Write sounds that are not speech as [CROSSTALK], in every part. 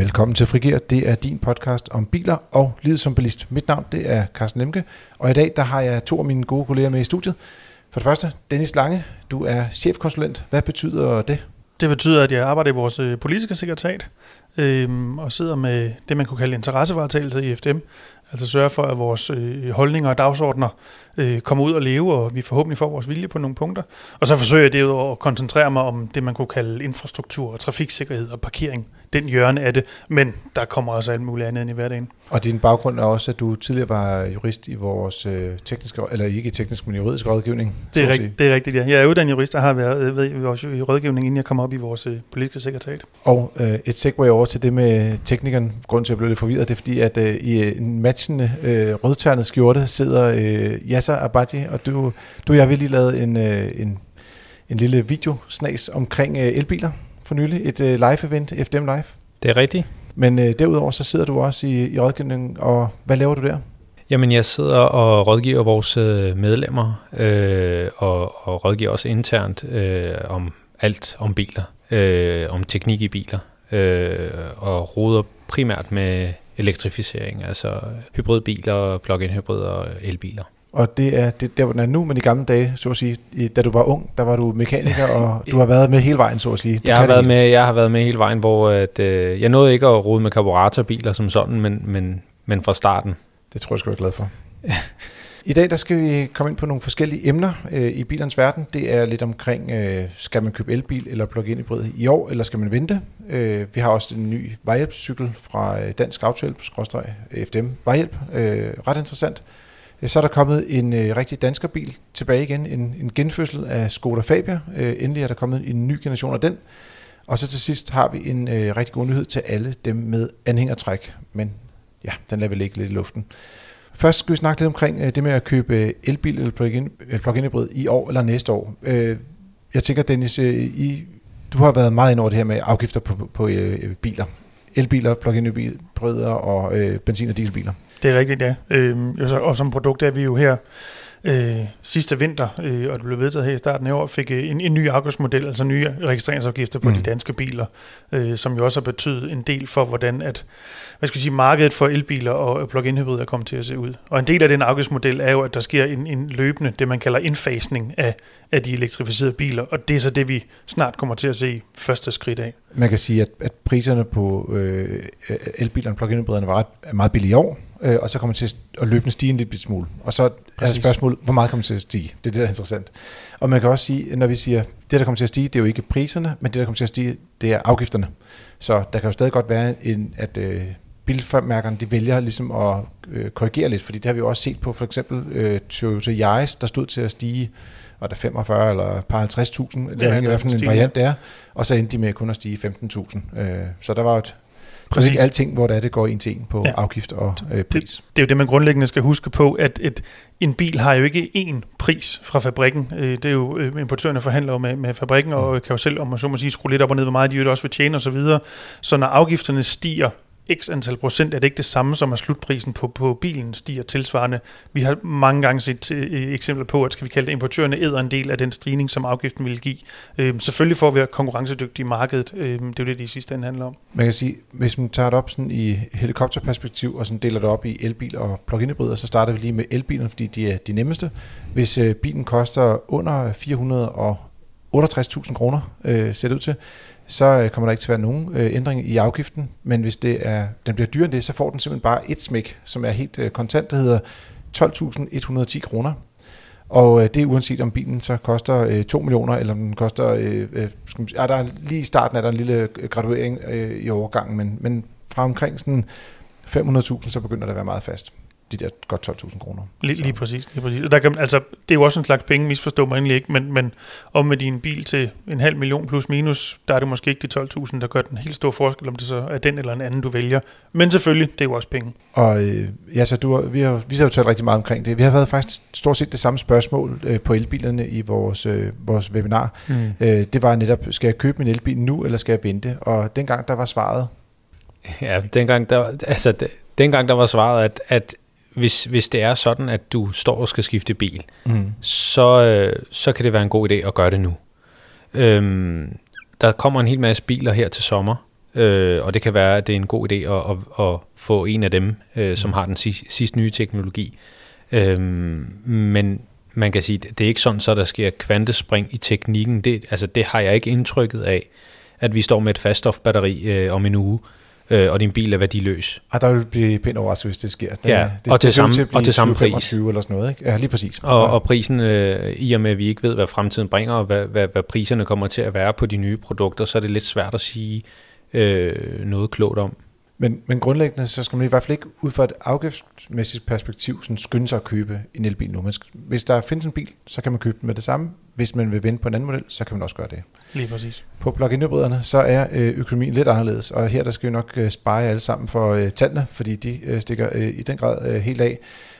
Velkommen til Frigir. Det er din podcast om biler og livet som bilist. Mit navn det er Carsten Lemke, og i dag der har jeg to af mine gode kolleger med i studiet. For det første, Dennis Lange, du er chefkonsulent. Hvad betyder det? Det betyder, at jeg arbejder i vores øh, politiske sekretariat øh, og sidder med det, man kunne kalde interessevaretagelse i FDM. Altså sørge for, at vores øh, holdninger og dagsordner øh, kommer ud og leve, og vi forhåbentlig får vores vilje på nogle punkter. Og så forsøger jeg det at koncentrere mig om det, man kunne kalde infrastruktur, trafiksikkerhed og parkering. Den hjørne af det, men der kommer også alt muligt andet ind i hverdagen. Og din baggrund er også, at du tidligere var jurist i vores øh, tekniske, eller ikke teknisk, men juridisk rådgivning. Det er, rigt, det er rigtigt, ja. Jeg er uddannet jurist og har været ved, ved, i rådgivning, inden jeg kom op i vores øh, politiske sekretariat. Og øh, et segway over til det med teknikeren. Grunden til, at jeg blev lidt forvirret, det er fordi, at øh, i en matchende øh, rødternet skjorte sidder øh, Yasser Abadji, og du, du og jeg vil lige lavet en, øh, en, en lille videosnas omkring øh, elbiler for nylig. Et øh, live-event, FDM Live. Det er rigtigt. Men øh, derudover så sidder du også i, i rådgivning, og hvad laver du der? Jamen, jeg sidder og rådgiver vores øh, medlemmer, øh, og, og rådgiver også internt øh, om alt om biler, øh, om teknik i biler, øh, og roder primært med elektrificering, altså hybridbiler, plug-in hybrider og elbiler. Og det er det, der, hvor den er nu, men i gamle dage, så at sige, da du var ung, der var du mekaniker, og [LAUGHS] du har været med hele vejen, så at sige. Du jeg har, været med, jeg har været med hele vejen, hvor at, øh, jeg nåede ikke at rode med karburatorbiller som sådan, men, men, men fra starten. Det tror jeg, jeg skal være glad for. [LAUGHS] I dag der skal vi komme ind på nogle forskellige emner øh, i bilernes verden. Det er lidt omkring, øh, skal man købe elbil eller plug-in hybrid i år, eller skal man vente? Øh, vi har også en ny vejhjælpscykel fra øh, Dansk Autohjælp, FDM Vejhjælp. Øh, ret interessant. Øh, så er der kommet en øh, rigtig danskerbil tilbage igen, en, en genfødsel af Skoda Fabia. Øh, endelig er der kommet en ny generation af den. Og så til sidst har vi en øh, rigtig god nyhed til alle dem med anhængertræk. Men ja, den lader vi ligge lidt i luften. Først skal vi snakke lidt omkring øh, det med at købe øh, elbil eller plug-in, plug hybrid i år eller næste år. Øh, jeg tænker, Dennis, I, du har været meget ind over det her med afgifter på, på, på biler. Elbiler, plug-in hybrider og øh, benzin- og dieselbiler. Det er rigtigt, ja. Øhm, altså, og som produkt er vi jo her øh, sidste vinter, øh, og det blev vedtaget her i starten af år, fik øh, en, en ny afgiftsmodel, altså nye registreringsafgifter på mm. de danske biler, øh, som jo også har betydet en del for, hvordan at, hvad skal jeg sige, markedet for elbiler og plug-in hybrider kommer til at se ud. Og en del af den afgiftsmodel er jo, at der sker en, en løbende, det man kalder indfasning af, af de elektrificerede biler, og det er så det, vi snart kommer til at se første skridt af. Man kan sige, at, at priserne på øh, elbilerne og plug-in hybriderne var meget billige i år, øh, og så kommer det til at løbende stige en lille smule. Og så Præcis. er spørgsmålet, hvor meget kommer det til at stige? Det er det, der er interessant. Og man kan også sige, når vi siger, det der kommer til at stige, det er jo ikke priserne, men det der kommer til at stige, det er afgifterne. Så der kan jo stadig godt være, en, at øh, bilmærkerne de vælger ligesom at øh, korrigere lidt, fordi det har vi jo også set på for eksempel øh, Toyota Yaris, der stod til at stige var der 45 eller par 50.000, det er i hvert fald en variant der, og så endte de med kun at stige 15.000. Øh, så der var et, Præcis. Er ikke alting, hvor det, er, det går en til en på ja. afgift og øh, pris. Det, det er jo det, man grundlæggende skal huske på, at et, en bil har jo ikke én pris fra fabrikken. Øh, det er jo øh, importørerne forhandler med, med fabrikken, og mm. kan jo selv, om man så må sige, skrue lidt op og ned, hvor meget de jo også vil tjene osv. Så, videre. så når afgifterne stiger x antal procent, er det ikke det samme som, at slutprisen på, på bilen stiger tilsvarende. Vi har mange gange set øh, eksempler på, at skal vi kalde det, importørerne æder en del af den stigning, som afgiften vil give. Øh, selvfølgelig får vi konkurrencedygtige i markedet. Øh, det er jo det, det i sidste ende handler om. Man kan sige, hvis man tager det op sådan i helikopterperspektiv, og sådan deler det op i elbil og plug-in hybrider, så starter vi lige med elbilerne, fordi de er de nemmeste. Hvis øh, bilen koster under 400 og 68.000 kroner, øh, ser det ud til, så øh, kommer der ikke til at være nogen øh, ændring i afgiften, men hvis det er, den bliver dyrere end det, så får den simpelthen bare et smæk, som er helt øh, kontant, der hedder 12.110 kroner. Og øh, det er uanset om bilen så koster øh, 2 millioner, eller om den koster, øh, øh, skal man er der lige i starten er der en lille øh, graduering øh, i overgangen, men, men fra omkring sådan 500.000, så begynder det at være meget fast de der godt 12.000 kroner. Lige, lige præcis. Lige præcis. Og der kan, altså, det er jo også en slags penge, misforstår mig egentlig ikke, men, men om med din bil til en halv million plus minus, der er det måske ikke de 12.000, der gør den helt store forskel, om det så er den eller en anden, du vælger. Men selvfølgelig, det er jo også penge. Og øh, ja, så du, vi, har, vi har jo talt rigtig meget omkring det. Vi har været faktisk stort set det samme spørgsmål øh, på elbilerne i vores, øh, vores webinar. Mm. Øh, det var netop, skal jeg købe min elbil nu, eller skal jeg vente? Og dengang der var svaret, Ja, dengang der, altså, dengang der var svaret, at, at hvis, hvis det er sådan, at du står og skal skifte bil, mm. så, øh, så kan det være en god idé at gøre det nu. Øhm, der kommer en hel masse biler her til sommer, Øh, og det kan være, at det er en god idé at, at, at få en af dem, øh, som har den sidste, sidste nye teknologi. Øh, men man kan sige, det er ikke sådan, så der sker kvantespring i teknikken. Det, altså, det har jeg ikke indtrykket af, at vi står med et faststofbatteri øh, om en uge, øh, og din bil er værdiløs. Og der vil blive pænt overrasket, hvis det sker. Den, ja, det, og, til samme, til og til samme pris. eller sådan noget, ikke? Ja, lige præcis. Og, og prisen, øh, i og med at vi ikke ved, hvad fremtiden bringer, og hvad, hvad, hvad priserne kommer til at være på de nye produkter, så er det lidt svært at sige øh, noget klogt om. Men, men grundlæggende, så skal man i hvert fald ikke ud fra et afgiftsmæssigt perspektiv sådan skynde sig at købe en elbil nu. Hvis der findes en bil, så kan man købe den med det samme. Hvis man vil vente på en anden model, så kan man også gøre det. Lige præcis. På plug-in hybriderne, så er øh, økonomien lidt anderledes, og her der skal vi nok øh, spare alle sammen for øh, tallene, fordi de stikker i den grad helt af.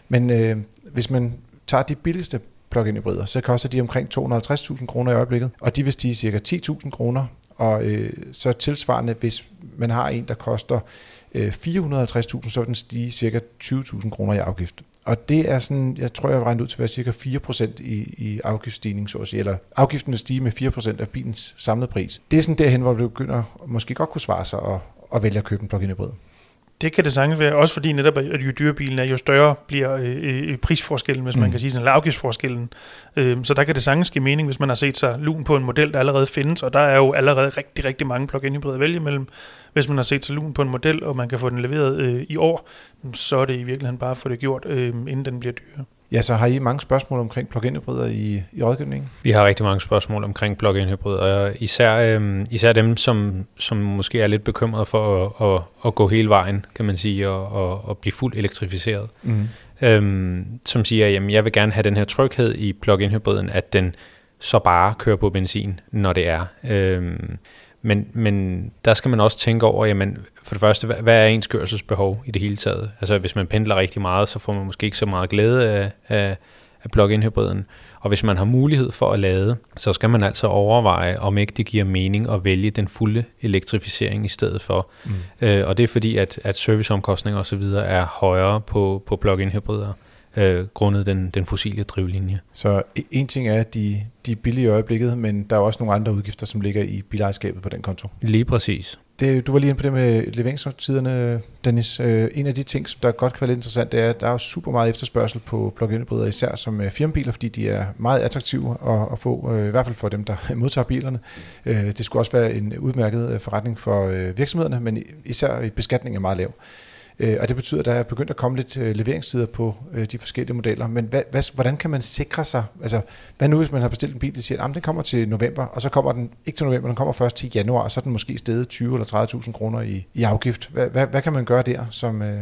Men øh, hvis man tager de billigste plug-in hybrider, så koster de omkring 250.000 kroner i øjeblikket, og de vil stige cirka 10.000 kroner og øh, så tilsvarende, hvis man har en, der koster øh, 450.000, så vil den stige cirka 20.000 kroner i afgift. Og det er sådan, jeg tror, jeg har regnet ud til at være cirka 4% i, i afgiftsstigning, så at sige, eller afgiften vil stige med 4% af bilens samlede pris. Det er sådan derhen, hvor det begynder måske godt kunne svare sig at, at vælge at købe en plug-in hybrid. Det kan det sagtens være, også fordi netop, at jo dyrere bilen er, jo større bliver øh, øh, prisforskellen, hvis mm. man kan sige sådan, eller afgiftsforskellen. Øh, så der kan det sagtens give mening, hvis man har set sig lun på en model, der allerede findes, og der er jo allerede rigtig, rigtig mange plug-in hybrider at vælge mellem. Hvis man har set sig lun på en model, og man kan få den leveret øh, i år, så er det i virkeligheden bare at få det gjort, øh, inden den bliver dyrere. Ja, så har I mange spørgsmål omkring plug-in hybrider i, i rådgivningen? Vi har rigtig mange spørgsmål omkring plug-in hybrider, og især, øh, især dem, som, som måske er lidt bekymrede for at, at, at gå hele vejen, kan man sige, og, og, og blive fuldt elektrificeret. Mm. Øhm, som siger, at jeg vil gerne have den her tryghed i plug-in hybriden, at den så bare kører på benzin, når det er. Øhm, men, men der skal man også tænke over, jamen, for det første, hvad er ens kørselsbehov i det hele taget? Altså hvis man pendler rigtig meget, så får man måske ikke så meget glæde af, af, af plug-in hybriden. Og hvis man har mulighed for at lade, så skal man altså overveje, om ikke det giver mening at vælge den fulde elektrificering i stedet for. Mm. Øh, og det er fordi, at, at serviceomkostninger osv. er højere på, på plug-in hybrider øh, grundet den, den fossile drivlinje. Så en ting er, at de, de er billige i øjeblikket, men der er også nogle andre udgifter, som ligger i bilejerskabet på den konto. Lige præcis. Det, du var lige inde på det med leveringstiderne, Dennis. Øh, en af de ting, som der godt kan være lidt interessant, det er, at der er super meget efterspørgsel på plug-in hybrider, især som øh, firmabiler, fordi de er meget attraktive at, at få, øh, i hvert fald for dem, der [LAUGHS] modtager bilerne. Det skulle også være en udmærket forretning for virksomhederne, men især i beskatning er meget lav. Øh, og det betyder, at der er begyndt at komme lidt øh, leveringstider på øh, de forskellige modeller. Men hvad, hvad, hvordan kan man sikre sig? Altså, hvad nu, hvis man har bestilt en bil, der siger, at den kommer til november, og så kommer den ikke til november, den kommer først til januar, og så er den måske steget 20 eller 30.000 kroner i, i afgift. Hvad, hvad, hvad kan man gøre der som... Øh,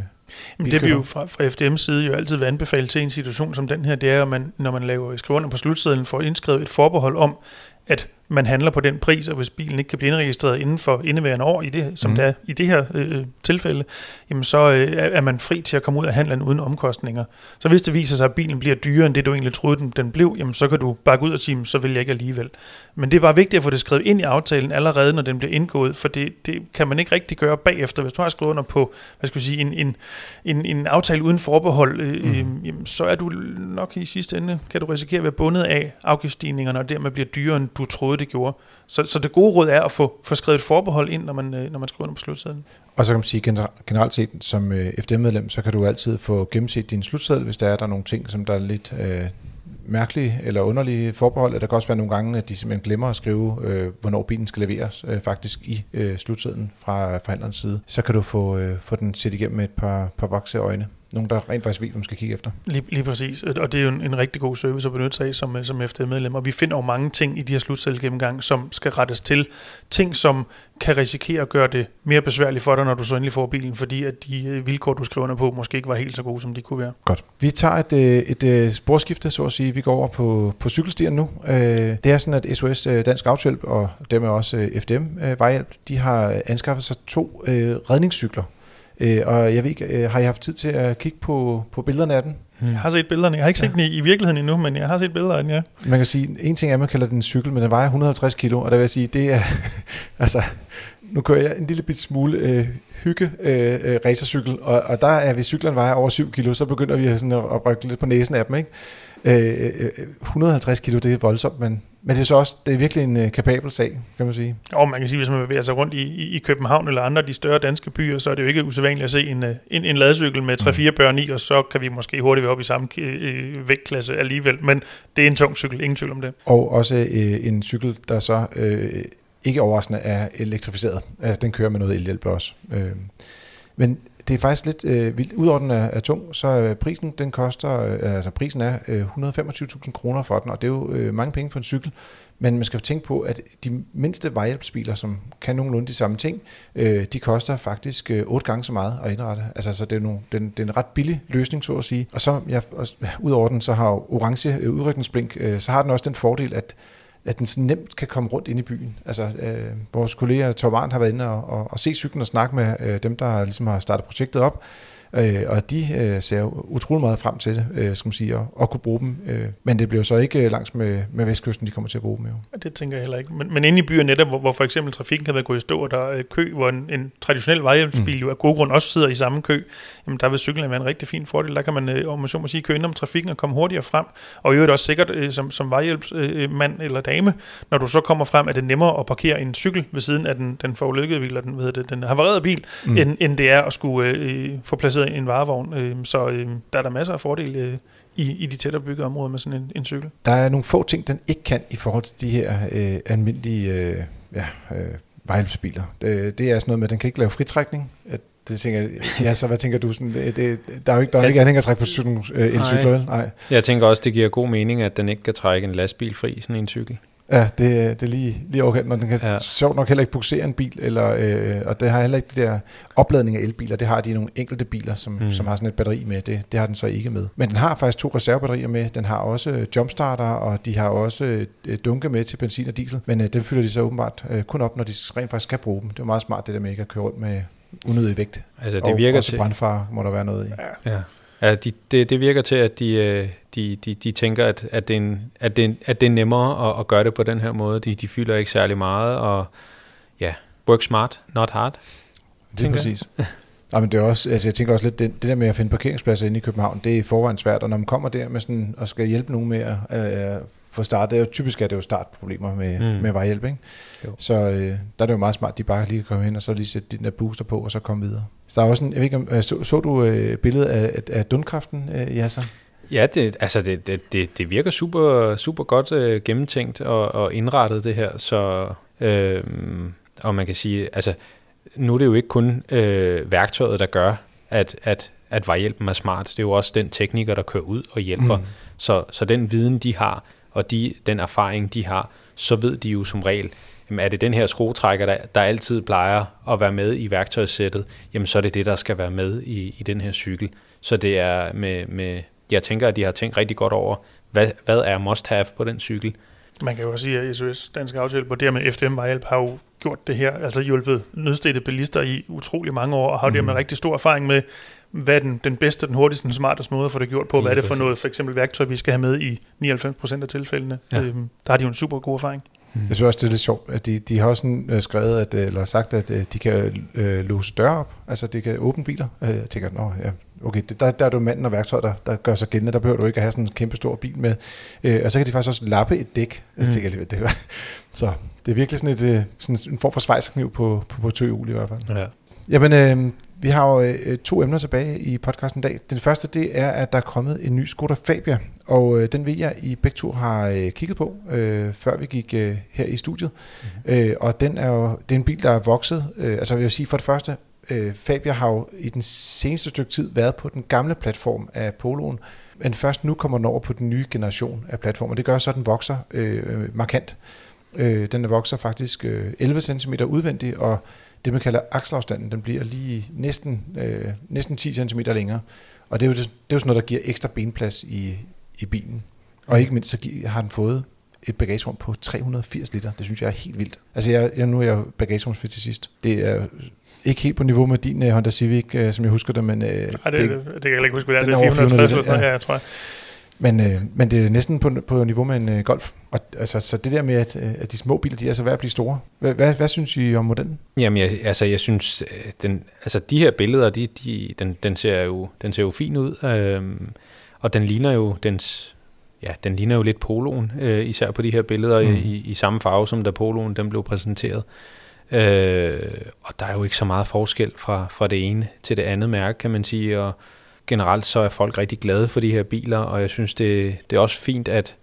men det vil jo fra, fra FDM's side jo altid være anbefalet til en situation som den her, det er, at man, når man laver, skriver under på slutsedlen, får indskrevet et forbehold om, at man handler på den pris, og hvis bilen ikke kan blive indregistreret inden for indeværende år, i det, som mm. det er i det her øh, tilfælde, jamen så øh, er man fri til at komme ud af handlen uden omkostninger. Så hvis det viser sig, at bilen bliver dyrere end det, du egentlig troede, den, den blev, jamen så kan du bakke ud og sige, så vil jeg ikke alligevel. Men det var vigtigt at få det skrevet ind i aftalen allerede, når den bliver indgået, for det, det kan man ikke rigtig gøre bagefter. Hvis du har skrevet under på, hvad skal vi sige, en, en, en, en aftale uden forbehold, øh, mm. øh, jamen, så er du nok i sidste ende, kan du risikere at være bundet af afgiftsstigningerne, og dermed bliver dyrere, end du troede, det gjorde. Så, så det gode råd er at få, få skrevet et forbehold ind, når man, øh, når man skriver under på slutsedlen. Og så kan man sige generelt set, som øh, FDM-medlem, så kan du altid få gennemset din slutseddel, hvis der er der nogle ting, som der er lidt øh, mærkelige eller underlige forbehold. Der kan også være nogle gange, at de simpelthen glemmer at skrive, øh, hvornår bilen skal leveres øh, faktisk i øh, slutsedlen fra øh, forhandlerens side. Så kan du få, øh, få den set igennem med et par, par vokse øjne nogen, der rent faktisk ved, hvad man skal kigge efter. Lige, lige præcis, og det er jo en, en rigtig god service at benytte sig af som, som FD-medlem, og vi finder jo mange ting i de her slutcellegennemgang, som skal rettes til. Ting, som kan risikere at gøre det mere besværligt for dig, når du så endelig får bilen, fordi at de øh, vilkår, du skriver under på, måske ikke var helt så gode, som de kunne være. Godt. Vi tager et, øh, et, et sporskifte, så at sige. Vi går over på, på cykelstierne nu. Øh, det er sådan, at SOS Dansk Authjælp og dermed også FDM Vejhjælp, de har anskaffet sig to redningscykler Øh, og jeg ved ikke, øh, har I haft tid til at kigge på, på billederne af den? Hmm. Jeg har set billederne. Jeg har ikke set ja. den i, i virkeligheden endnu, men jeg har set billeder af den, ja. Man kan sige, en ting er, at man kalder den en cykel, men den vejer 150 kilo, og der vil jeg sige, det er, [LAUGHS] altså, nu kører jeg en lille bit smule øh, hygge øh, øh, racercykel, og, og der er, hvis cyklen vejer over 7 kilo, så begynder vi sådan at, at rykke lidt på næsen af dem, ikke? Øh, øh, 150 kilo, det er voldsomt, men men det er så også det er virkelig en uh, kapabel sag, kan man sige. Og man kan sige, hvis man bevæger sig rundt i, i, i København eller andre af de større danske byer, så er det jo ikke usædvanligt at se en, øh, en, en ladcykel med 3-4 børn i, og så kan vi måske hurtigt være oppe i samme øh, vægtklasse alligevel. Men det er en tung cykel, ingen tvivl om det. Og også øh, en cykel, der så øh, ikke overraskende er elektrificeret. Altså, den kører med noget elhjælp også. Øh, men det er faktisk lidt øh, vildt. Udover den er, er tung, så øh, prisen den koster, øh, altså prisen er øh, 125.000 kroner for den, og det er jo øh, mange penge for en cykel. Men man skal tænke på, at de mindste vejhjælpsbiler, som kan nogenlunde de samme ting, øh, de koster faktisk øh, otte gange så meget at indrette. Altså, så det er, nogle, det, er en, det er en ret billig løsning, så at sige. Og så, ja, også, udover den, så har orange øh, udrykningsblink, øh, så har den også den fordel, at at den sådan nemt kan komme rundt ind i byen. Altså, øh, vores kollega Torv har været inde og, og, og se cyklen og snakke med øh, dem, der ligesom har startet projektet op, Øh, og de øh, ser utrolig meget frem til det, øh, skal man sige, og, og kunne bruge dem. Øh, men det bliver så ikke øh, langs med, med vestkysten, de kommer til at bruge dem jo. Det tænker jeg heller ikke. Men, men inde i byen netop, hvor, hvor for eksempel trafikken kan være gået i stå, og der er kø, hvor en, en traditionel vejhjælpsbil mm. jo af gode grund også sidder i samme kø, jamen der vil cyklen være en rigtig fin fordel. Der kan man, øh, om man så må sige, køre ind om trafikken og komme hurtigere frem. Og i øvrigt også sikkert øh, som, som vejhjælpsmand øh, eller dame, når du så kommer frem, er det nemmere at parkere en cykel ved siden af den, den forulykkede bil, eller den, ved det, den havarerede bil, mm. end, end det er at skulle øh, få placeret en varevogn. Øh, så øh, der er der masser af fordele øh, i, i de tættere byggede områder med sådan en, en cykel. Der er nogle få ting, den ikke kan i forhold til de her øh, almindelige øh, ja, øh, vejhjælpsbiler. Det, det er sådan noget med, at den kan ikke lave fritrækning. At det tænker jeg, ja, så hvad tænker du? Sådan, det, det, der er jo ikke, der er ja. ikke anhængertræk på cyklen, øh, elcykler, Nej. Jeg tænker også, det giver god mening, at den ikke kan trække en lastbil fri, sådan en cykel. Ja, det, det er lige, lige overkendt, når den kan ja. sjovt nok heller ikke buksere en bil, eller, øh, og det har heller ikke det der opladning af elbiler, det har de nogle enkelte biler, som, mm. som har sådan et batteri med, det, det har den så ikke med. Men den har faktisk to reservebatterier med, den har også jumpstarter, og de har også øh, dunke med til benzin og diesel, men øh, den fylder de så åbenbart øh, kun op, når de rent faktisk kan bruge dem. Det er meget smart det der med ikke at køre rundt med unødig vægt. Altså det virker og også til... brandfar må der være noget i. Ja. ja. Ja, de, det, det virker til, at de, øh, de, de, de tænker, at, at, det er en, at, det at det er nemmere at, at gøre det på den her måde. De, de fylder ikke særlig meget, og ja, work smart, not hard. Det er præcis. [LAUGHS] Ja, men det er også, altså jeg tænker også lidt, det, det der med at finde parkeringspladser inde i København, det er i forvejen svært, og når man kommer der med sådan, og skal hjælpe nogen med at øh, få startet, det er jo typisk er det jo startproblemer med, mm. med vejhjælp, ikke? Jo. Så øh, der er det jo meget smart, at de bare lige kan komme hen og så lige sætte den der booster på, og så komme videre. Så der er også en, jeg ved ikke, om, øh, så, så du øh, billedet af, af dundkraften, øh, Jasser? Ja, det, altså det, det, det, det virker super, super godt øh, gennemtænkt og, og indrettet det her, så øh, og man kan sige, altså nu er det jo ikke kun øh, værktøjet, der gør, at, at, at vejhjælpen er smart, det er jo også den tekniker, der kører ud og hjælper, mm. så, så den viden, de har, og de, den erfaring, de har, så ved de jo som regel, jamen er det den her skruetrækker, der, der altid plejer at være med i værktøjssættet, jamen så er det det, der skal være med i, i den her cykel. Så det er med, med, jeg tænker, at de har tænkt rigtig godt over, hvad, hvad er must-have på den cykel. Man kan jo også sige, at SOS Dansk Autohjælp og dermed FDM Vejhjælp har jo gjort det her, altså hjulpet nødstedte bilister i utrolig mange år, og har mm. dermed rigtig stor erfaring med, hvad er den, den bedste, den hurtigste, den smarteste måde at få det gjort på, hvad er det for noget for eksempel værktøj, vi skal have med i 99% af tilfældene. Ja. Øhm, der har de jo en super god erfaring. Mm. Jeg synes også, det er lidt sjovt, at de, de har også sådan, øh, skrevet, at, øh, eller sagt, at øh, de kan øh, låse døre op, altså de kan åbne biler. Øh, jeg tænker, nå ja, okay, det, der, der er jo manden og værktøj, der, der gør sig gældende, der behøver du ikke at have sådan en kæmpe stor bil med. Øh, og så kan de faktisk også lappe et dæk. Mm. Jeg tænker, det, det, så det er virkelig sådan, et, øh, sådan en form for svejskniv på, på, på tøhjul i hvert fald. Ja. Jamen, øh, vi har jo øh, to emner tilbage i podcasten i dag. Den første, det er, at der er kommet en ny Skoda Fabia, og øh, den ved jeg, I begge to har øh, kigget på, øh, før vi gik øh, her i studiet. Mm-hmm. Øh, og den er jo det er en bil, der er vokset. Øh, altså jeg vil sige for det første, øh, Fabia har jo i den seneste stykke tid været på den gamle platform af Poloen, men først nu kommer den over på den nye generation af platformer. Det gør så, at den vokser øh, markant. Øh, den vokser faktisk øh, 11 cm udvendigt, og det, man kalder akselafstanden, den bliver lige næsten, øh, næsten 10 cm længere. Og det er, jo, det er jo sådan noget, der giver ekstra benplads i, i bilen. Og ikke mindst så har den fået et bagagerum på 380 liter. Det synes jeg er helt vildt. Altså jeg, jeg nu er jeg bagagerumsfetisist. Det er ikke helt på niveau med din uh, Honda Civic, uh, som jeg husker det, men... Uh, Nej, det, det, det, det kan jeg ikke huske, det er. Det er 460 eller sådan ja. ja, tror jeg. Men, øh, men det er næsten på, på niveau med en øh, Golf. Og, altså, så det der med, at, øh, at de små biler, de er så værd at blive store. Hvad, hvad, hvad synes I om modellen? Jamen, jeg, altså, jeg synes, øh, den, altså, de her billeder, de, de, den, den, ser jo, den ser jo fin ud. Øh, og den ligner jo dens ja, den ligner jo lidt poloen, øh, især på de her billeder mm. i, i samme farve, som da poloen den blev præsenteret. Øh, og der er jo ikke så meget forskel fra, fra det ene til det andet mærke, kan man sige, og generelt så er folk rigtig glade for de her biler, og jeg synes, det, det er også fint, at,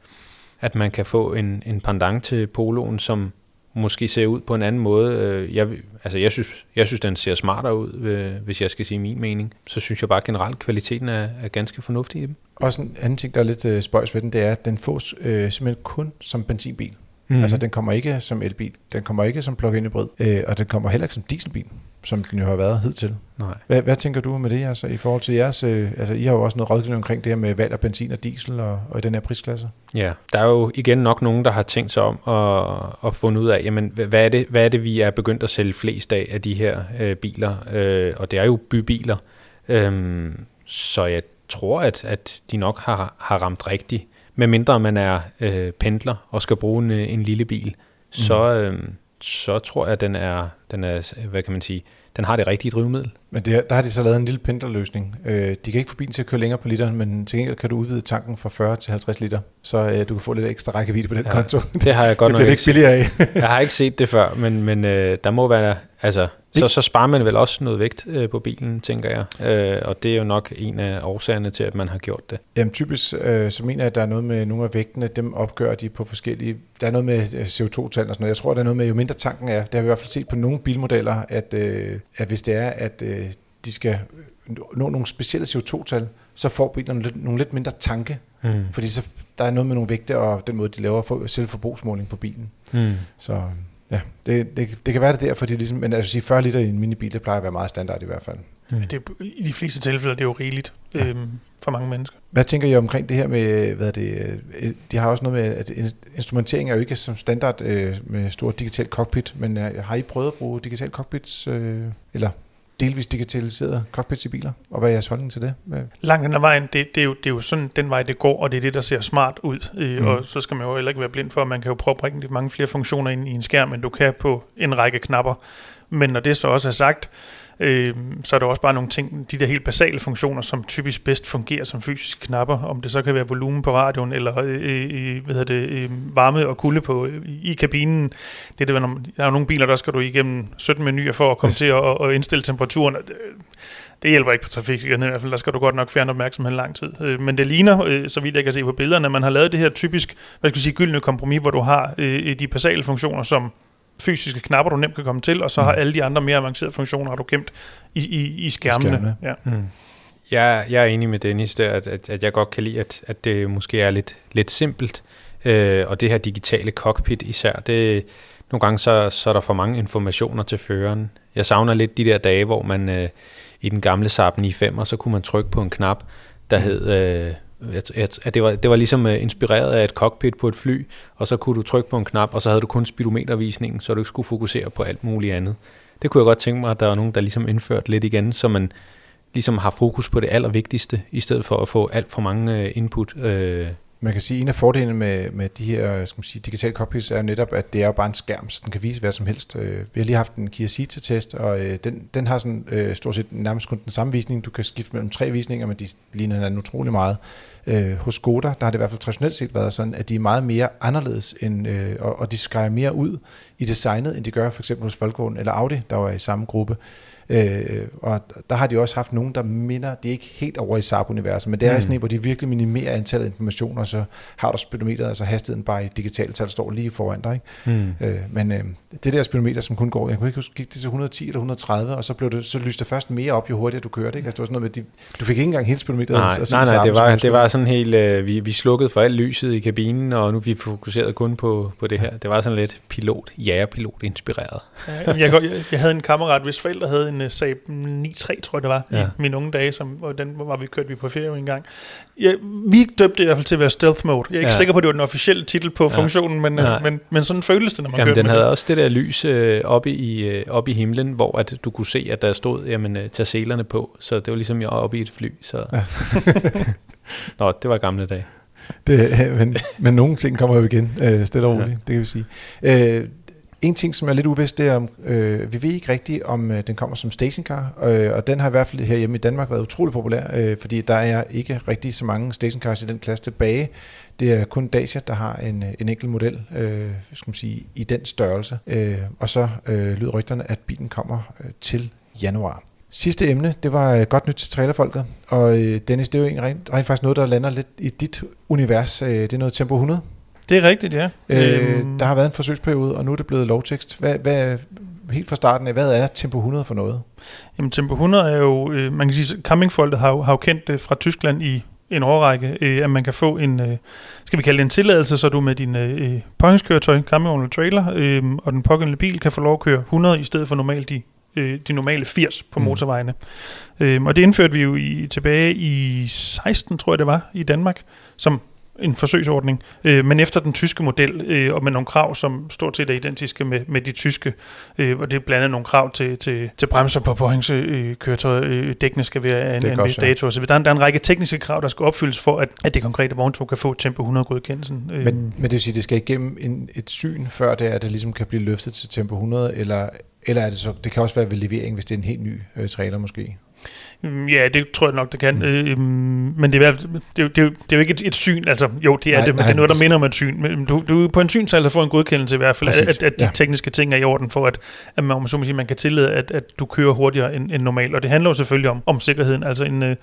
at man kan få en, en pendant til poloen, som måske ser ud på en anden måde. Øh, jeg, altså jeg synes, jeg synes, den ser smartere ud, øh, hvis jeg skal sige min mening. Så synes jeg bare generelt, kvaliteten er, er ganske fornuftig i dem. Også en anden ting, der er lidt øh, spøjs ved den, det er, at den fås øh, simpelthen kun som benzinbil. Mm. Altså den kommer ikke som elbil, den kommer ikke som plug-in hybrid, øh, og den kommer heller ikke som dieselbil som den jo har været hidtil. Nej. Hvad, hvad tænker du med det, altså, i forhold til jeres... Øh, altså, I har jo også noget rådgivning omkring det her med valg af benzin og diesel og, og i den her prisklasse. Ja, der er jo igen nok nogen, der har tænkt sig om at, at fundet ud af, jamen, hvad er, det, hvad er det, vi er begyndt at sælge flest af, af de her øh, biler? Øh, og det er jo bybiler. Øh, så jeg tror, at, at de nok har, har ramt rigtigt. Medmindre man er øh, pendler og skal bruge en, en lille bil, mm. så... Øh, så tror jeg, at den er, den er, hvad kan man sige, den har det rigtige drivmiddel. Men det, der har de så lavet en lille pendlerløsning. Øh, de kan ikke få bilen til at køre længere på literen, men til gengæld kan du udvide tanken fra 40 til 50 liter, så øh, du kan få lidt ekstra rækkevidde på den ja, konto. Det har jeg [LAUGHS] godt det nok ikke billigere af. jeg har ikke set det før, men, men øh, der må være, altså, så, så sparer man vel også noget vægt øh, på bilen, tænker jeg. Øh, og det er jo nok en af årsagerne til, at man har gjort det. Jamen typisk, øh, så mener jeg, at der er noget med nogle af vægtene, dem opgør de på forskellige... Der er noget med øh, CO2-tal og sådan noget. Jeg tror, der er noget med, jo mindre tanken er. Det har vi i hvert fald set på nogle bilmodeller, at, øh, at hvis det er, at øh, de skal nå nogle specielle CO2-tal, så får bilerne lidt, nogle lidt mindre tanke. Mm. Fordi så, der er noget med nogle vægte og den måde, de laver for, selvforbrugsmåling på bilen. Mm. Så ja, det, det, det kan være det der, fordi ligesom, men altså sige 40 liter i en minibil, det plejer at være meget standard i hvert fald. Mm. Det, I de fleste tilfælde er det jo rigeligt ja. øhm, for mange mennesker. Hvad tænker I omkring det her med, hvad det, øh, de har også noget med, at instrumentering er jo ikke som standard øh, med stor digital cockpit, men øh, har I prøvet at bruge digital cockpits, øh, eller delvis digitaliseret cockpits i biler, og hvad er jeres holdning til det? Langt hen ad vejen, det, det, er jo, det er jo sådan den vej, det går, og det er det, der ser smart ud. Øh, mm. Og så skal man jo heller ikke være blind for, at man kan jo prøve at bringe mange flere funktioner ind i en skærm, end du kan på en række knapper. Men når det så også er sagt, øh, så er der også bare nogle ting, de der helt basale funktioner, som typisk bedst fungerer som fysiske knapper, om det så kan være volumen på radioen, eller øh, øh, hvad det, øh, varme og kulde på, øh, i kabinen. Det er det, der er jo nogle biler, der skal du igennem 17 menuer for at komme yes. [LAUGHS] til at, at indstille temperaturen. Det, det hjælper ikke på trafiksikkerheden i hvert fald, der skal du godt nok fjerne opmærksomhed lang tid. Øh, men det ligner, øh, så vidt jeg kan se på billederne, at man har lavet det her typisk, hvad skal jeg sige, gyldne kompromis, hvor du har øh, de basale funktioner, som fysiske knapper, du nemt kan komme til, og så mm. har alle de andre mere avancerede funktioner, har du gemt i, i, i skærmene. Skærmene. Ja. Mm. Jeg, jeg er enig med Dennis der, at, at, at jeg godt kan lide, at, at det måske er lidt, lidt simpelt, øh, og det her digitale cockpit især, det, nogle gange så, så er der for mange informationer til føreren. Jeg savner lidt de der dage, hvor man øh, i den gamle Saab 95, og så kunne man trykke på en knap, der mm. hed... Øh, at det var, det var ligesom øh, inspireret af et cockpit på et fly, og så kunne du trykke på en knap, og så havde du kun speedometervisningen, så du ikke skulle fokusere på alt muligt andet. Det kunne jeg godt tænke mig, at der var nogen, der ligesom indført lidt igen, så man ligesom har fokus på det allervigtigste, i stedet for at få alt for mange øh, input. øh, man kan sige, at en af fordelene med, med de her skal man sige, digitale cockpits er jo netop, at det er jo bare en skærm, så den kan vise hvad som helst. Øh, vi har lige haft en Kia Ceed-test, og øh, den, den har sådan, øh, stort set nærmest kun den samme visning. Du kan skifte mellem tre visninger, men de ligner hinanden utrolig meget. Øh, hos Skoda, der har det i hvert fald traditionelt set været sådan, at de er meget mere anderledes, end, øh, og, og de skærer mere ud i designet, end de gør for eksempel hos Volkswagen eller Audi, der var i samme gruppe. Øh, og der har de også haft nogen, der minder, det er ikke helt over i Saab-universet, men det er mm. sådan en, hvor de virkelig minimerer antallet af informationer, så har du speedometeret, altså hastigheden bare i digitalt tal, står lige foran dig. Ikke? Mm. Øh, men øh, det der speedometer, som kun går, jeg kunne ikke huske, gik det til 110 eller 130, og så, blev det, så lyste det først mere op, jo hurtigere du kørte. Ikke? Altså, det var sådan noget med, de, du fik ikke engang helt speedometeret. Nej, at, nej, nej, det var, det var sådan helt, øh, vi, vi slukkede for alt lyset i kabinen, og nu vi fokuseret kun på, på det her. Det var sådan lidt pilot, jægerpilot inspireret. Ja, jeg, jeg, jeg, havde en kammerat, hvis forældre havde en uh, Saab 9-3, tror jeg det var, ja. i mine unge dage, som, og den var vi kørt vi på ferie en gang. Ja, vi døbte det i hvert fald til at være stealth mode. Jeg er ikke ja. sikker på, at det var den officielle titel på ja. funktionen, men, ja. men, men sådan føles det, når man jamen, kørte den havde det. også det der lys øh, oppe, i, øh, oppe i himlen, hvor at du kunne se, at der stod, jamen, øh, tag selerne på. Så det var ligesom jeg oppe i et fly. Så. Ja. [LAUGHS] Nå, det var gamle dage. Det, men, men nogle ting kommer jo igen, øh, stille og roligt, ja. det kan vi sige. Øh, en ting, som er lidt uvist, det er, om øh, vi ved ikke rigtigt, om øh, den kommer som stationcar, øh, og den har i hvert fald her hjemme i Danmark været utrolig populær, øh, fordi der er ikke rigtig så mange stationcars i den klasse tilbage. Det er kun Dacia, der har en, øh, en enkelt model, øh, skal man sige, i den størrelse. Øh, og så øh, lyder rygterne, at bilen kommer øh, til januar. Sidste emne, det var øh, godt nyt til trailerfolket, og øh, Dennis, det er jo en rent, rent faktisk noget, der lander lidt i dit univers. Øh, det er noget Tempo 100. Det er rigtigt, ja. Øh, øhm. Der har været en forsøgsperiode, og nu er det blevet lovtekst. Hvad, hvad, helt fra starten af, hvad er Tempo 100 for noget? Jamen Tempo 100 er jo, øh, man kan sige, campingfolket har, har jo kendt det fra Tyskland i en årrække, øh, at man kan få en, øh, skal vi kalde det en tilladelse, så du med din øh, påhængskøretøj, campingvogn eller trailer, øh, og den pågældende bil kan få lov at køre 100 i stedet for normalt de, øh, de normale 80 på mm. motorvejene. Øh, og det indførte vi jo i, tilbage i 16, tror jeg det var, i Danmark, som en forsøgsordning, øh, men efter den tyske model, øh, og med nogle krav, som stort set er identiske med, med de tyske, øh, og det er blandt andet nogle krav til, til, til bremser på påhængskøretøj, øh, øh, dækkene skal være af en, en vis dato, så der er, der er en række tekniske krav, der skal opfyldes for, at, at det konkrete vogntog kan få Tempo 100-godkendelsen. Øh. Men, men det vil sige, at det skal igennem en, et syn, før det er, at det ligesom kan blive løftet til Tempo 100, eller, eller er det så, det kan også være ved levering, hvis det er en helt ny øh, trailer måske? Mm, ja, det tror jeg nok, det kan. Mm. Øh, men det er, det, det, det er jo ikke et, et syn. Altså, jo, det er nej, det, men nej, det er noget, der minder om et syn. Men du, du på en synsalder får en godkendelse i hvert fald, at, at de ja. tekniske ting er i orden for, at, at man, så må sige, man kan tillade, at, at du kører hurtigere end, end normalt. Og det handler jo selvfølgelig om, om sikkerheden. Altså en, øh,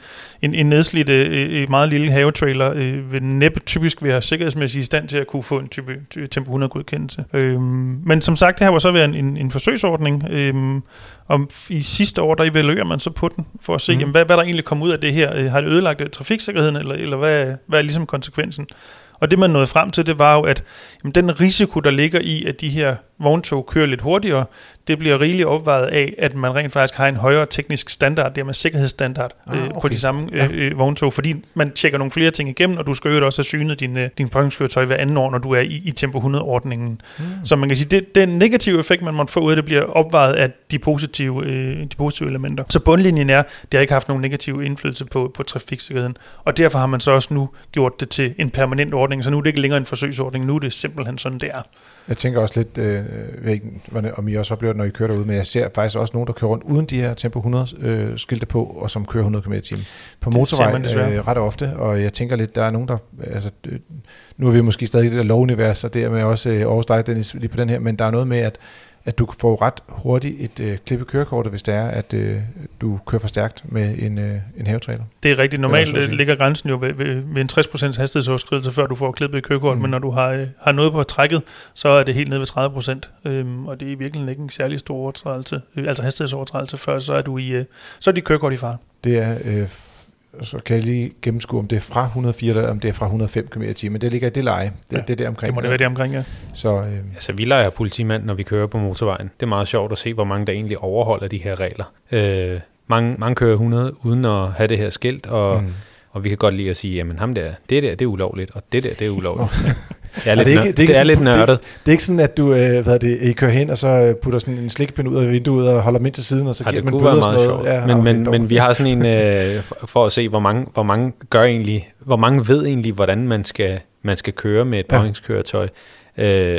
en, en nedslidt, øh, meget lille havetrailer øh, vil næppe typisk være sikkerhedsmæssigt i stand til at kunne få en type Tempo 100 godkendelse. Øh, men som sagt, det her var så været en, en, en forsøgsordning, øh, og i sidste år, der evaluerer man så på den, for at se, mm. jamen, hvad, hvad der egentlig kom ud af det her. Øh, har det ødelagt øh, trafiksikkerheden, eller, eller hvad, hvad er ligesom konsekvensen? Og det man nåede frem til, det var jo, at jamen, den risiko, der ligger i, at de her vogntog kører lidt hurtigere, det bliver rigeligt opvejet af, at man rent faktisk har en højere teknisk standard, det med sikkerhedsstandard ah, okay. øh, på de samme øh, ja. øh, vogntog, fordi man tjekker nogle flere ting igennem, og du skal jo også have synet din, øh, din påhængskøretøj hver anden år, når du er i, i Tempo 100-ordningen. Mm. Så man kan sige, det, den negative effekt, man måtte få ud af det, bliver opvejet af de positive, øh, de positive elementer. Så bundlinjen er, det har ikke haft nogen negativ indflydelse på, på trafiksikkerheden, og derfor har man så også nu gjort det til en permanent ordning, så nu er det ikke længere en forsøgsordning, nu er det simpelthen sådan, det er. Jeg tænker også lidt, øh, jeg ikke, om I også oplever det, når I kører derude, men jeg ser faktisk også nogen, der kører rundt uden de her Tempo 100 øh, på, og som kører 100 km i på motorvej øh, ret ofte, og jeg tænker lidt, der er nogen, der, altså, nu er vi måske stadig i det der lo분ivers, og dermed også øh, Aarhus dig, Dennis, lige på den her, men der er noget med, at at du får ret hurtigt et øh, klip i kørekortet, hvis det er, at øh, du kører for stærkt med en, øh, en havetræner. Det er rigtigt. Normalt øh, ligger grænsen jo ved, ved, ved en 60% hastighedsoverskridelse, før du får klippet i kørekortet, mm. men når du har, øh, har noget på trækket, så er det helt ned ved 30%, øhm, og det er i virkeligheden ikke en særlig stor overtrædelse, øh, altså hastighedsovertrædelse, før så er du i, øh, så er dit kørekort i far. Det er øh, så kan jeg lige gennemskue, om det er fra 104 eller om det er fra 105 km i timen. Det ligger i det leje. Det, ja, det er der omkring. Det må det være det omkring, ja. Så, øh, altså, vi leger politimand, når vi kører på motorvejen. Det er meget sjovt at se, hvor mange der egentlig overholder de her regler. Øh, mange, mange kører 100 uden at have det her skilt, og, mm. og vi kan godt lide at sige, jamen ham der, det der, det er ulovligt, og det der, det er ulovligt. [LAUGHS] Det er, lidt, det, ikke, det, er, det er lidt nørdet. Det, det er ikke sådan, at du øh, hvad det, I kører hen, og så øh, putter sådan en slikpind ud af vinduet og holder ind til siden, og så giver man bøder og sådan noget. Ja, men, men, men vi har sådan en, [LAUGHS] øh, for at se, hvor mange, hvor mange gør egentlig, hvor mange ved egentlig, hvordan man skal, man skal køre med et påhængskøretøj. Øh,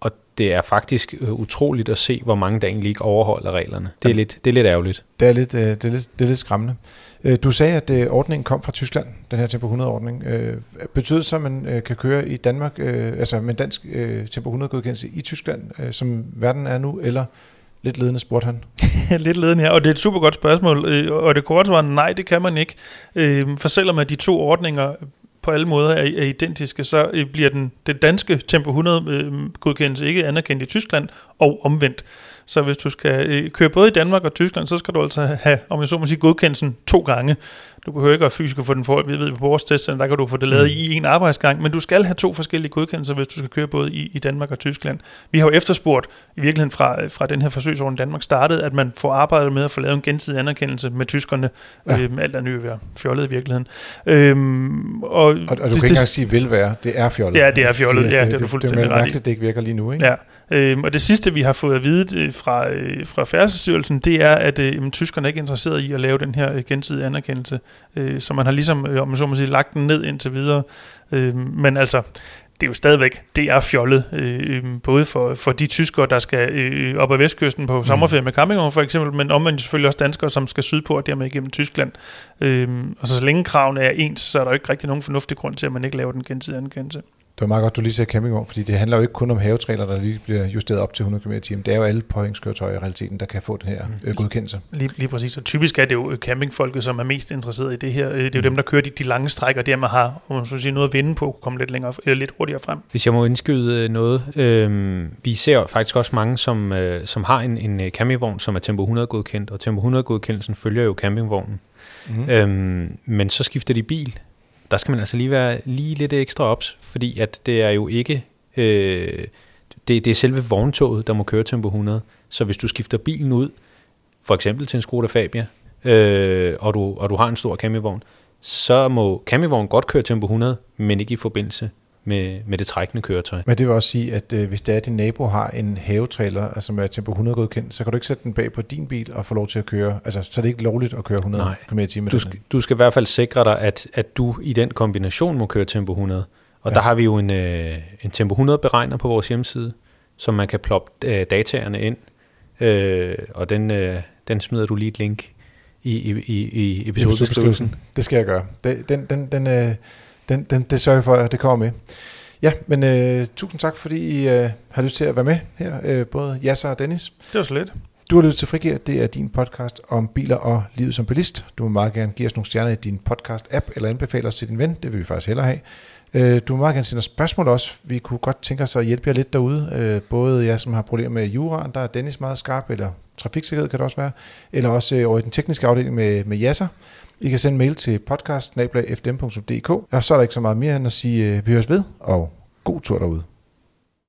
og det er faktisk øh, utroligt at se, hvor mange der egentlig ikke overholder reglerne. Det er, lidt, det er lidt ærgerligt. Det er lidt, det er lidt, det er lidt skræmmende. Øh, du sagde, at øh, ordningen kom fra Tyskland, den her Tempo 100-ordning. Øh, betyder det så, at man øh, kan køre i Danmark, øh, altså med dansk øh, Tempo 100-godkendelse i Tyskland, som verden er nu, eller Lidt ledende, spurgte han. [LAUGHS] Lidt ledende, ja. Og det er et super godt spørgsmål. Og det korte svar nej, det kan man ikke. For selvom at de to ordninger på alle måder er, er identiske, så bliver den, det danske Tempo 100-godkendelse ikke anerkendt i Tyskland, og omvendt. Så hvis du skal øh, køre både i Danmark og Tyskland, så skal du altså have, om jeg så må sige, godkendelsen to gange. Du behøver ikke at fysisk få den for, vi ved, på vores test, der kan du få det lavet mm. i en arbejdsgang, men du skal have to forskellige godkendelser, hvis du skal køre både i, i Danmark og Tyskland. Vi har jo efterspurgt, i virkeligheden fra, fra den her forsøgsordning Danmark startede, at man får arbejdet med at få lavet en gensidig anerkendelse med tyskerne. Ja. Øhm, alt er nye være fjollet i virkeligheden. Øhm, og, og, og du det, kan ikke engang sige vil være, det er fjollet. Ja, det er fjollet, det, ja, det, det, det er du fuldstændig Det er mærkeligt, det ikke virker lige nu, ikke? Ja. Øhm, og det sidste, vi har fået at vide øh, fra, øh, fra Færdselsstyrelsen, det er, at øh, tyskerne er ikke interesseret i at lave den her øh, gensidige anerkendelse. Øh, så man har ligesom, øh, om man så må sige, lagt den ned indtil videre. Øh, men altså, det er jo stadigvæk, det er fjollet, øh, både for, for de tyskere, der skal øh, op ad vestkysten på sommerferie mm. med campingvogn for eksempel, men omvendt selvfølgelig også danskere, som skal sydpå og dermed igennem Tyskland. Øh, og så, så længe kravene er ens, så er der jo ikke rigtig nogen fornuftig grund til, at man ikke laver den gensidige anerkendelse. Det var meget godt, du lige sagde campingvogn, fordi det handler jo ikke kun om havetræler, der lige bliver justeret op til 100 km t Det er jo alle påhængskøretøjer i realiteten, der kan få den her øh, godkendelse. Lige, lige præcis. Og typisk er det jo campingfolket, som er mest interesseret i det her. Øh, det er jo mm. dem, der kører de, de lange strækker, dermed har man så sige, noget at vinde på, komme lidt, længere, eller lidt hurtigere frem. Hvis jeg må indskyde øh, noget. Øh, vi ser faktisk også mange, som, øh, som har en, en campingvogn, som er Tempo 100 godkendt, og Tempo 100 godkendelsen følger jo campingvognen. Mm. Øhm, men så skifter de bil, der skal man altså lige være lige lidt ekstra ops, fordi at det er jo ikke, øh, det, det er selve vogntoget, der må køre tempo 100. Så hvis du skifter bilen ud, for eksempel til en Skoda Fabia, øh, og, du, og du har en stor campingvogn, så må campingvognen godt køre tempo 100, men ikke i forbindelse med, med det trækkende køretøj. Men det vil også sige, at øh, hvis det er, at din nabo har en havetrailer, altså som er tempo 100 godkendt, så kan du ikke sætte den bag på din bil og få lov til at køre. Altså, så er det ikke lovligt at køre 100 km i. Du, skal, du skal i hvert fald sikre dig, at, at du i den kombination må køre tempo 100. Og ja. der har vi jo en, øh, en tempo 100 beregner på vores hjemmeside, som man kan ploppe øh, dataerne ind, øh, og den, øh, den smider du lige et link i, i, i, i episodebeskrivelsen. Det skal jeg gøre. Den, den, den, den, øh, den, den, det sørger jeg for, at det kommer med. Ja, men øh, tusind tak, fordi I øh, har lyst til at være med her, øh, både Jasser og Dennis. Det var så lidt. Du har lyttet til Frigir, det er din podcast om biler og livet som bilist. Du må meget gerne give os nogle stjerner i din podcast-app, eller anbefale os til din ven, det vil vi faktisk hellere have. Øh, du må meget gerne sende os spørgsmål også. Vi kunne godt tænke os at hjælpe jer lidt derude. Øh, både jer, som har problemer med juraen, der er Dennis meget skarp, eller trafiksikkerhed kan det også være, eller også øh, over i den tekniske afdeling med, med Jasser. I kan sende mail til podcast og så er der ikke så meget mere end at sige, øh, vi høres ved, og god tur derude.